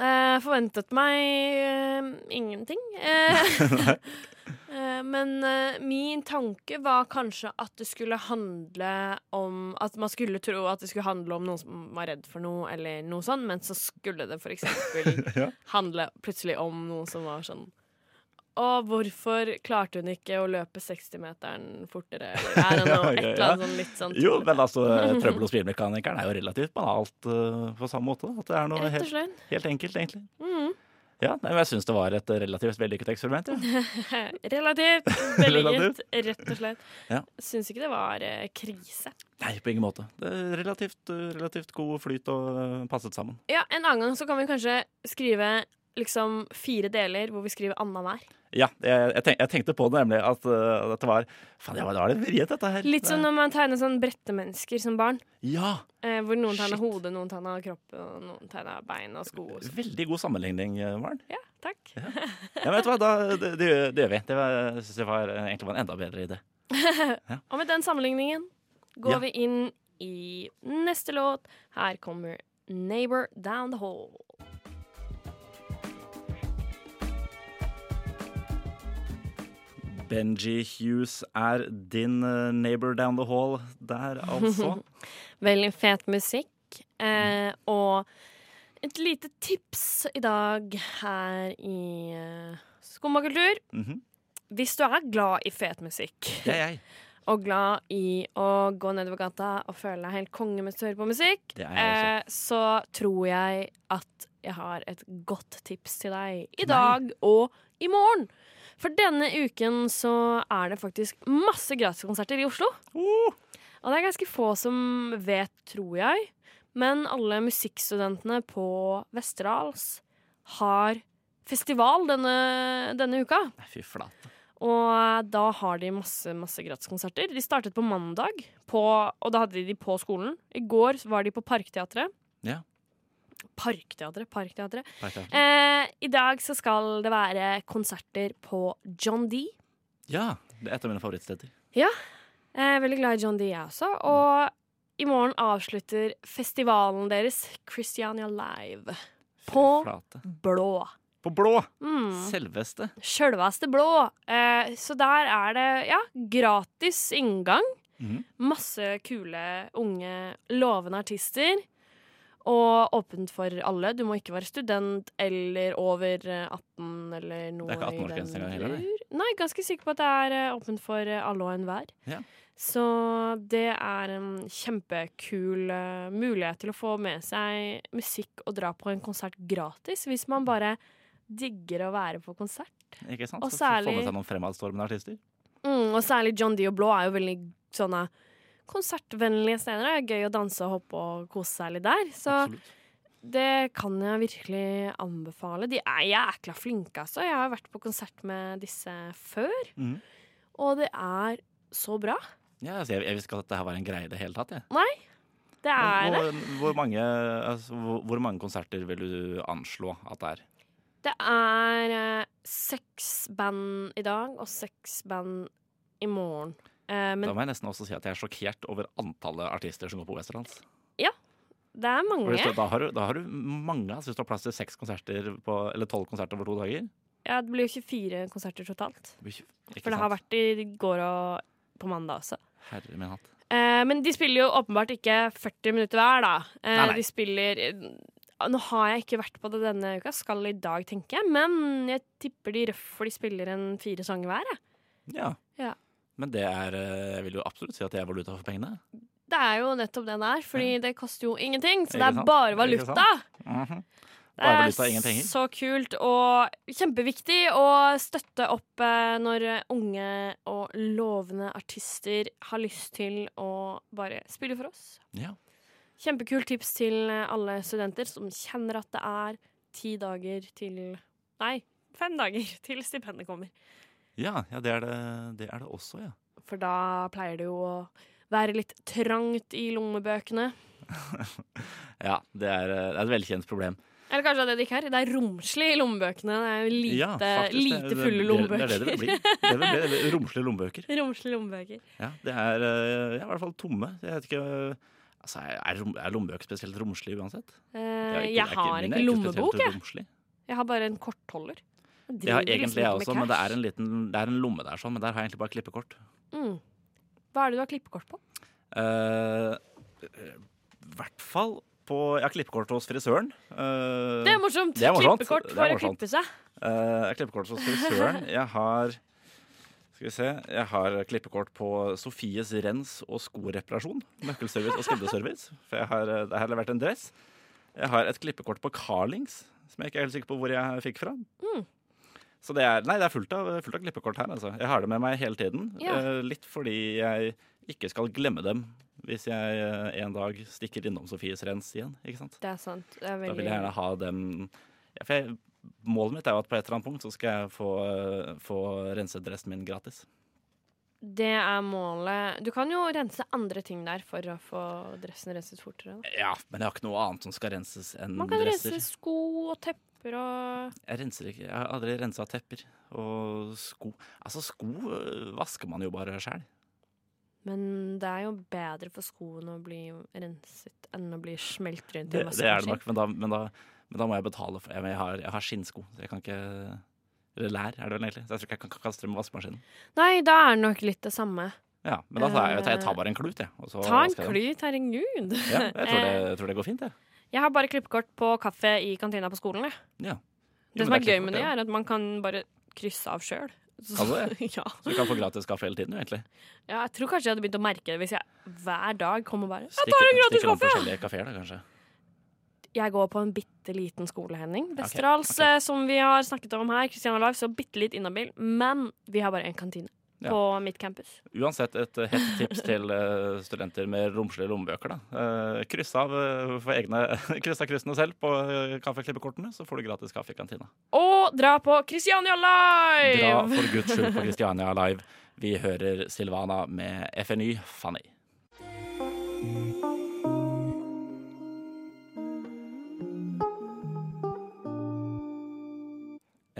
Speaker 4: Uh, forventet meg uh, ingenting. Eh, men min tanke var kanskje at det skulle handle om At man skulle tro at det skulle handle om noen som var redd for noe, eller noe sånt, men så skulle det for eksempel
Speaker 3: Ja.
Speaker 4: handle plutselig om noe som var sånn og hvorfor klarte hun ikke å løpe 60-meteren fortere? Eller er det noe, et eller annet sånn litt sånn
Speaker 3: Jo, men altså, trøbbel hos bilmekanikeren er jo relativt banalt uh, på samme måte. At det er noe helt, helt enkelt, egentlig.
Speaker 4: Mm.
Speaker 3: Ja, men Jeg syns det var et relativt vellykket eksperiment. Ja.
Speaker 4: Relativt vellykket, rett og slett.
Speaker 3: Ja.
Speaker 4: Syns ikke det var uh, krise.
Speaker 3: Nei, på ingen måte. Det er relativt, uh, relativt god flyt og eh, passet sammen.
Speaker 4: Ja, En annen gang så kan vi kanskje skrive liksom fire deler hvor vi skriver annenhver.
Speaker 3: Ja, jeg, jeg, tenk, jeg tenkte på det nemlig at uh, dette var Faen, ja, det var litt vriet, dette her.
Speaker 4: Litt som når man tegner sånn brettemennesker som barn.
Speaker 3: Ja!
Speaker 4: Eh, hvor noen tegner hodet, noen tegner kropp, og noen tegner bein og sko. Og sånn.
Speaker 3: Veldig god sammenligning, eh, Maren.
Speaker 4: ja, takk.
Speaker 3: Ja, vet du hva, da, det, det, gjør- det gjør vi. Det var, jeg var, eh, egentlig var en enda bedre idé.
Speaker 4: Og med den sammenligningen går
Speaker 3: Ja.
Speaker 4: vi inn i neste låt. Her kommer 'Neighbor Down the Hall'.
Speaker 3: Benji Hughes er din eh, neighbor down the hall der, altså.
Speaker 4: Veldig fet musikk. Eh, og et lite tips i dag her i uh, Skummakultur.
Speaker 3: -hmm.
Speaker 4: Hvis du er glad i fet musikk,
Speaker 3: er jeg.
Speaker 4: og glad i å gå nedover gata og føle deg helt konge mens du hører på musikk,
Speaker 3: jeg
Speaker 4: eh, så tror jeg at jeg har et godt tips til deg i dag og i morgen. For denne uken så er det faktisk masse gratiskonserter i Oslo.
Speaker 3: Oh.
Speaker 4: Og det er ganske få som vet, tror jeg. Men alle musikkstudentene på Westerdals har festival denne, denne uka.
Speaker 3: fy flate.
Speaker 4: Og da har de masse, masse gratiskonserter. De startet på mandag, på, og da hadde de de på skolen. I går var de på Parkteatret.
Speaker 3: Ja.
Speaker 4: Parkteatret, Parkteatret. Eh, I dag så skal det være konserter på John D.
Speaker 3: Ja, det er et av mine favorittsteder. Ja.
Speaker 4: Jeg er veldig glad i John D, jeg også. Og i morgen avslutter festivalen deres, Christiania Live, På-
Speaker 3: flate.
Speaker 4: blå.
Speaker 3: På blå!
Speaker 4: Mm.
Speaker 3: Selveste.
Speaker 4: Sjølveste blå. Eh, så der er det ja, gratis inngang.
Speaker 3: Mm.
Speaker 4: Masse kule, unge, lovende artister. Og åpent for alle. Du må ikke være student eller over eh, 18 eller noe
Speaker 3: Det er ikke 18-årsgrense engang heller, nei?
Speaker 4: Nei, ganske sikker på at det er eh, åpent for eh, alle og enhver.
Speaker 3: Ja.
Speaker 4: Så det er en kjempekul eh, mulighet til å få med seg musikk og dra på en konsert gratis, hvis man bare digger å være på konsert.
Speaker 3: Ikke sant?
Speaker 4: Og
Speaker 3: Så Få
Speaker 4: særlig-
Speaker 3: med seg noen fremadstormende artister.
Speaker 4: Mm, og særlig John D og Blå er jo veldig sånne konsertvennlige steder. Det er gøy å danse og hoppe og kose seg litt der. Så
Speaker 3: Absolutt.
Speaker 4: det kan jeg virkelig anbefale. De er jækla flinke, altså. Jeg har vært på konsert med disse før,
Speaker 3: mm.
Speaker 4: og det er så bra.
Speaker 3: Ja, altså, jeg, jeg visste ikke at dette var en greie i det hele tatt. Jeg.
Speaker 4: Det er det.
Speaker 3: Hvor, hvor, mange, altså, hvor, hvor mange konserter vil du anslå at det er?
Speaker 4: Det er eh, seks band i dag og seks band i morgen. Eh,
Speaker 3: Da må jeg nesten også si at jeg er sjokkert over antallet artister som går på Westerdals.
Speaker 4: det er mange.
Speaker 3: du- Da har du, da har du mange. Altså, hvis du har plass til seks konserter på, eller tolv konserter over to dager.
Speaker 4: Ja, det blir jo 24 konserter totalt.
Speaker 3: det blir ikke- ikke
Speaker 4: For det har
Speaker 3: sant?
Speaker 4: vært i går og på mandag også.
Speaker 3: Herre min hatt.
Speaker 4: Eh, men de spiller jo åpenbart ikke 40 minutter hver, da. Eh,
Speaker 3: Nei, nei.
Speaker 4: De spiller Nå har jeg ikke vært på det denne uka, skal i dag, tenker jeg. Men jeg tipper de røffer de spiller en fire sanger hver. jeg.
Speaker 3: Ja.
Speaker 4: Ja.
Speaker 3: Men det er eh, Jeg vil jo absolutt si at det er valuta for pengene.
Speaker 4: Det er jo nettopp det det er, fordi det koster jo ingenting. Så det er bare valuta.
Speaker 3: Mhm.
Speaker 4: Det
Speaker 3: Bare
Speaker 4: er
Speaker 3: valuta,
Speaker 4: så kult og kjempeviktig å støtte opp eh, når unge og lovende artister har lyst til å bare spille for oss.
Speaker 3: Ja.
Speaker 4: Kjempekult tips til alle studenter som kjenner at det er ti dager til Nei, fem dager til stipendet kommer.
Speaker 3: Ja, ja det, er det, det er det også, ja.
Speaker 4: For da pleier det jo å være litt trangt i lommebøkene.
Speaker 3: Ja, det er, eh, det er et velkjent problem.
Speaker 4: Eller kanskje det det ikke er. Det er romslig i lommebøkene. Det er lite,
Speaker 3: ja, faktisk,
Speaker 4: lite fulle lommebøker.
Speaker 3: Det er det det vil bli. Det vil bli romslige lommebøker.
Speaker 4: romslige lommebøker.
Speaker 3: Ja, det er eh, ja, i hvert fall tomme. Jeg vet ikke altså, Er, er lommebøker spesielt romslige uansett?
Speaker 4: Eh,
Speaker 3: ikke-
Speaker 4: jeg har ikke,
Speaker 3: ikke
Speaker 4: lommebok, jeg. Jeg har bare en kortholder. Jeg
Speaker 3: har egentlig
Speaker 4: liksom
Speaker 3: jeg også, men det er en liten Det er en lomme der, sånn, men der har jeg egentlig bare klippekort.
Speaker 4: Mm. Hva er det du har klippekort på?
Speaker 3: Uh, I hvert fall på Jeg har klippekort hos frisøren. Uh,
Speaker 4: Det er morsomt!
Speaker 3: det er morsomt.
Speaker 4: Klippekort
Speaker 3: Det
Speaker 4: for å klippe seg.
Speaker 3: Uh, jeg har klippekort hos frisøren. Jeg har Skal vi se Jeg har klippekort på Sofies rens- og skoreparasjon. Nøkkelservice og skredderservice. For jeg har, det har levert en dress. Jeg har et klippekort på Carlings, som jeg ikke er helt sikker på hvor jeg fikk fra.
Speaker 4: Mm.
Speaker 3: Så det er, nei, det er fullt av, fullt av klippekort her. Altså. Jeg har det med meg hele tiden.
Speaker 4: Ja.
Speaker 3: Eh, litt fordi jeg ikke skal glemme dem hvis jeg eh, en dag stikker innom Sofies rens igjen. Ikke sant?
Speaker 4: Det er sant. Det er veldig...
Speaker 3: Da vil jeg gjerne ha dem ja, for jeg, Målet mitt er jo at på et eller annet punkt så skal jeg få, øh, få renset dressen min gratis.
Speaker 4: Det er målet. Du kan jo rense andre ting der for å få dressen renset fortere. Da.
Speaker 3: Ja, men jeg har ikke noe annet som skal renses enn dresser.
Speaker 4: Man kan
Speaker 3: dresser.
Speaker 4: rense sko og tepper og
Speaker 3: Jeg renser ikke, jeg har aldri rensa tepper og sko. Altså, sko øh, vasker man jo bare sjæl.
Speaker 4: Men det er jo bedre for skoene å bli renset enn å bli smelt rundt i
Speaker 3: Det, det er det nok, men da, men, da, men da må jeg betale for Jeg, har, jeg har skinnsko, så jeg kan ikke Eller lær, er det vel egentlig. Så jeg tror ikke jeg kan kaste det med vaskemaskinen.
Speaker 4: Nei, da er det nok litt det samme.
Speaker 3: Ja, men da tar jeg, jeg tar bare en klut, jeg. og så
Speaker 4: Ta en
Speaker 3: vasker jeg
Speaker 4: klut, herregud.
Speaker 3: Ja, jeg tror det, jeg tror det går fint, jeg.
Speaker 4: Jeg har bare klippekort på kaffe i kantina på skolen. Jeg.
Speaker 3: Ja.
Speaker 4: Det som
Speaker 3: men
Speaker 4: er gøy med det, er at man kan bare krysse av sjøl.
Speaker 3: Kan du det?
Speaker 4: ja.
Speaker 3: Så du kan få gratis kaffe hele tiden, jo, egentlig.
Speaker 4: ja, jeg tror kanskje jeg hadde begynt å merke det hvis jeg hver dag kom og bare Jeg tar en gratis
Speaker 3: stikker om
Speaker 4: kaffe!
Speaker 3: forskjellige kaféer, da, kanskje.
Speaker 4: Jeg går på en bitte liten skole, Henning. Westerdals,
Speaker 3: okay,
Speaker 4: eh, som vi har snakket om her. Christiana Live, så bitte litt inhabil. Men vi har bare én kantine
Speaker 3: Ja.
Speaker 4: på mitt campus.
Speaker 3: Uansett et eh, hett tips til eh, studenter med romslige lommebøker. da. Kryss av for egne, kryss av kryssene selv på kaffeklippekortene, så får du gratis kaffe i kantina.
Speaker 4: Og dra på Christiania Live!
Speaker 3: Dra for guds skyld på Christiania Live. Vi hører Silvana med FNY Fanny.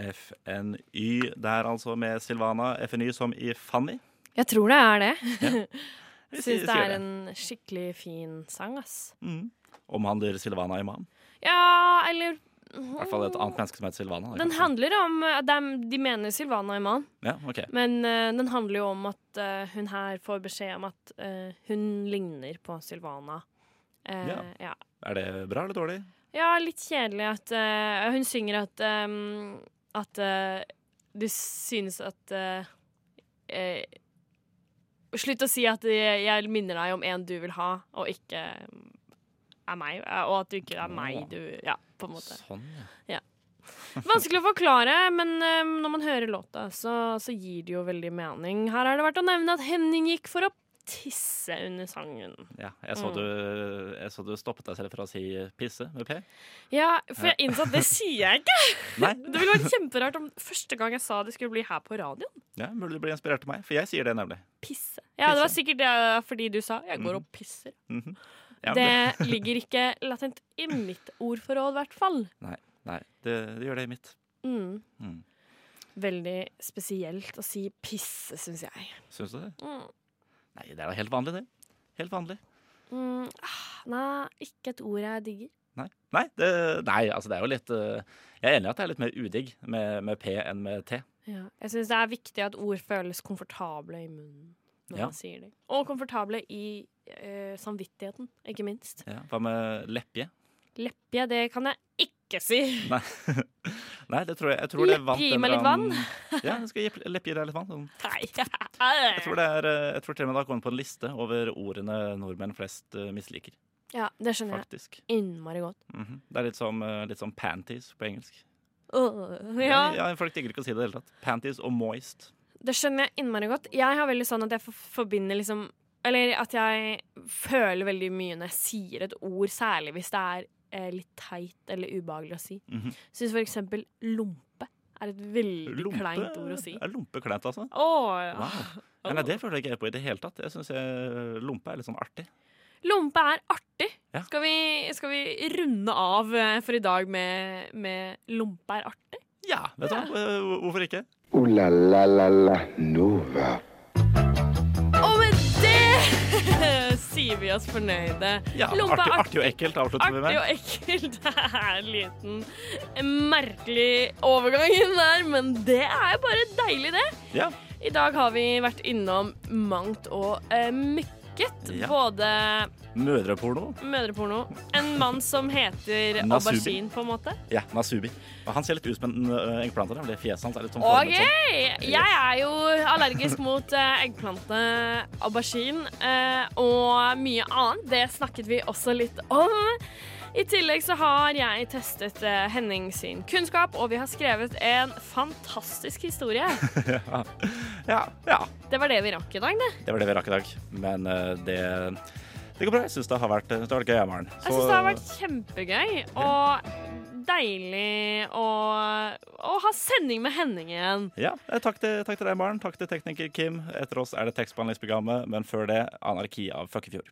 Speaker 3: FNY der altså med Silvana. FNY som i Fanny.
Speaker 4: Jeg tror det er det.
Speaker 3: Ja.
Speaker 4: Jeg syns det er en skikkelig fin sang, ass.
Speaker 3: Mm. Omhandler Silvana Imam.
Speaker 4: Ja, eller
Speaker 3: I hvert fall et annet menneske som heter Silvana.
Speaker 4: Den handler om de, de mener Silvana Iman,
Speaker 3: Ja, okay.
Speaker 4: men uh, den handler jo om at uh, hun her får beskjed om at uh, hun ligner på Silvana. Eh,
Speaker 3: Ja.
Speaker 4: ja.
Speaker 3: Er det bra eller dårlig?
Speaker 4: Ja, litt kjedelig at eh, Hun synger at um, At uh, du synes at uh, eh, Slutt å si at jeg, minner deg om en du vil ha, og ikke er meg. eh, Og at du ikke er meg du Ja, på en måte.
Speaker 3: Sånn, ja.
Speaker 4: Vanskelig å forklare, men um, når man hører låta, så, så gir det jo veldig mening. Her har det vært å nevne at Henning gikk for å tisse under sangen.
Speaker 3: ja. Jeg, så
Speaker 4: Mm.
Speaker 3: du, jeg så du stoppet deg selv fra å si pisse med P.
Speaker 4: Ja, for jeg innså at det sier jeg ikke.
Speaker 3: Nei,
Speaker 4: Det ville vært kjemperart om første gang jeg sa det skulle bli her på radioen.
Speaker 3: ja, Mulig du blir inspirert av meg, for jeg sier det nemlig.
Speaker 4: Pisse. Ja, det var sikkert det fordi du sa 'jeg går og pisser'.
Speaker 3: Mhm. Ja,
Speaker 4: Det ligger ikke latent i mitt ordforråd, i hvert fall.
Speaker 3: Nei, det, det gjør det i mitt.
Speaker 4: Mm.
Speaker 3: Mm.
Speaker 4: Veldig spesielt å si 'pisse', syns jeg.
Speaker 3: Syns du det?
Speaker 4: Mm.
Speaker 3: Nei, det er da helt vanlig, det. Helt vanlig.
Speaker 4: Mm. ah, Nei, ikke et ord jeg digger.
Speaker 3: Nei, nei, det, nei altså det er jo litt eh, Jeg er enig i at det er litt mer udigg med, med P enn med T.
Speaker 4: Ja. Jeg syns det er viktig at ord føles komfortable i munnen når
Speaker 3: Ja.
Speaker 4: man sier dem. Og komfortable i eh, samvittigheten, ikke minst.
Speaker 3: Ja, hva med leppje?
Speaker 4: Leppje, det kan jeg ikke si.
Speaker 3: Nei, nei det tror jeg, jeg tror det
Speaker 4: Leppje,
Speaker 3: vant
Speaker 4: gi meg litt vann.
Speaker 3: Ja, jeg skal gi leppje deg litt vann. Sånn.
Speaker 4: Nei.
Speaker 3: Jeg tror, det er, eh, jeg tror til og med det har kommet på en liste over ordene nordmenn flest eh, misliker.
Speaker 4: Ja, det skjønner jeg innmari godt.
Speaker 3: Mhm. Det er litt som, eh, litt som panties på engelsk.
Speaker 4: Uh, ja,
Speaker 3: ja, Folk digger ikke å si det i det hele tatt. Panties og moist.
Speaker 4: det skjønner jeg innmari godt. Jeg har veldig sånn at jeg forbinder liksom Eller at jeg føler veldig mye når jeg sier et ord, særlig hvis det er eh, litt teit eller ubehagelig å si.
Speaker 3: Mhm.
Speaker 4: Syns for eksempel lompe er et veldig
Speaker 3: Lompe
Speaker 4: kleint ord å si.
Speaker 3: er lompe kleint, altså.
Speaker 4: Oh, ja.
Speaker 3: Wow. Ja, nei, det føler jeg ikke på i det hele tatt. Jeg syns lompe er litt sånn artig.
Speaker 4: Lompe er artig.
Speaker 3: Ja.
Speaker 4: Skal, vi, skal vi runde av eh, for i dag med, med lompe er artig?
Speaker 3: Ja, vet du hva? Eh, Hvorfor ikke?
Speaker 2: Oh, la la la la Nova.
Speaker 4: Sier vi oss fornøyde.
Speaker 3: Ja,
Speaker 4: Lompe er
Speaker 3: artig, artig og ekkelt avslutter vi
Speaker 4: Artig og ekkelt. Det er en liten merkelig overgang inn der, men det er bare deilig, det.
Speaker 3: Ja.
Speaker 4: I dag har vi vært innom mangt og eh, mykket.
Speaker 3: Ja.
Speaker 4: Både
Speaker 3: Mødreporno.
Speaker 4: mødreporno En mann som heter aubergine, på en måte.
Speaker 3: Ja, Nasubi. Han ser litt ut som en eggplante. Det Fjeset hans er litt sånn
Speaker 4: OK!
Speaker 3: sånn.
Speaker 4: Jeg er jo allergisk mot eggplante, aubergine og mye annet. Det snakket vi også litt om. I tillegg så har jeg testet eh, Henning sin kunnskap, og vi har skrevet en fantastisk historie.
Speaker 3: Ja, ja.
Speaker 4: Det var det vi rakk i dag, det.
Speaker 3: Det var det vi rakk i dag. Men uh, det, det går bra. Jeg syns det har vært, det har vært gøy, Maren.
Speaker 4: Jeg syns det har vært kjempegøy og deilig å, å ha sending med Henning igjen.
Speaker 3: Ja, eh, takk til, takk til deg, Maren. Takk til tekniker Kim. Etter oss er det tekstbehandlingsprogrammet, men før det Anarki av Føkkefjord.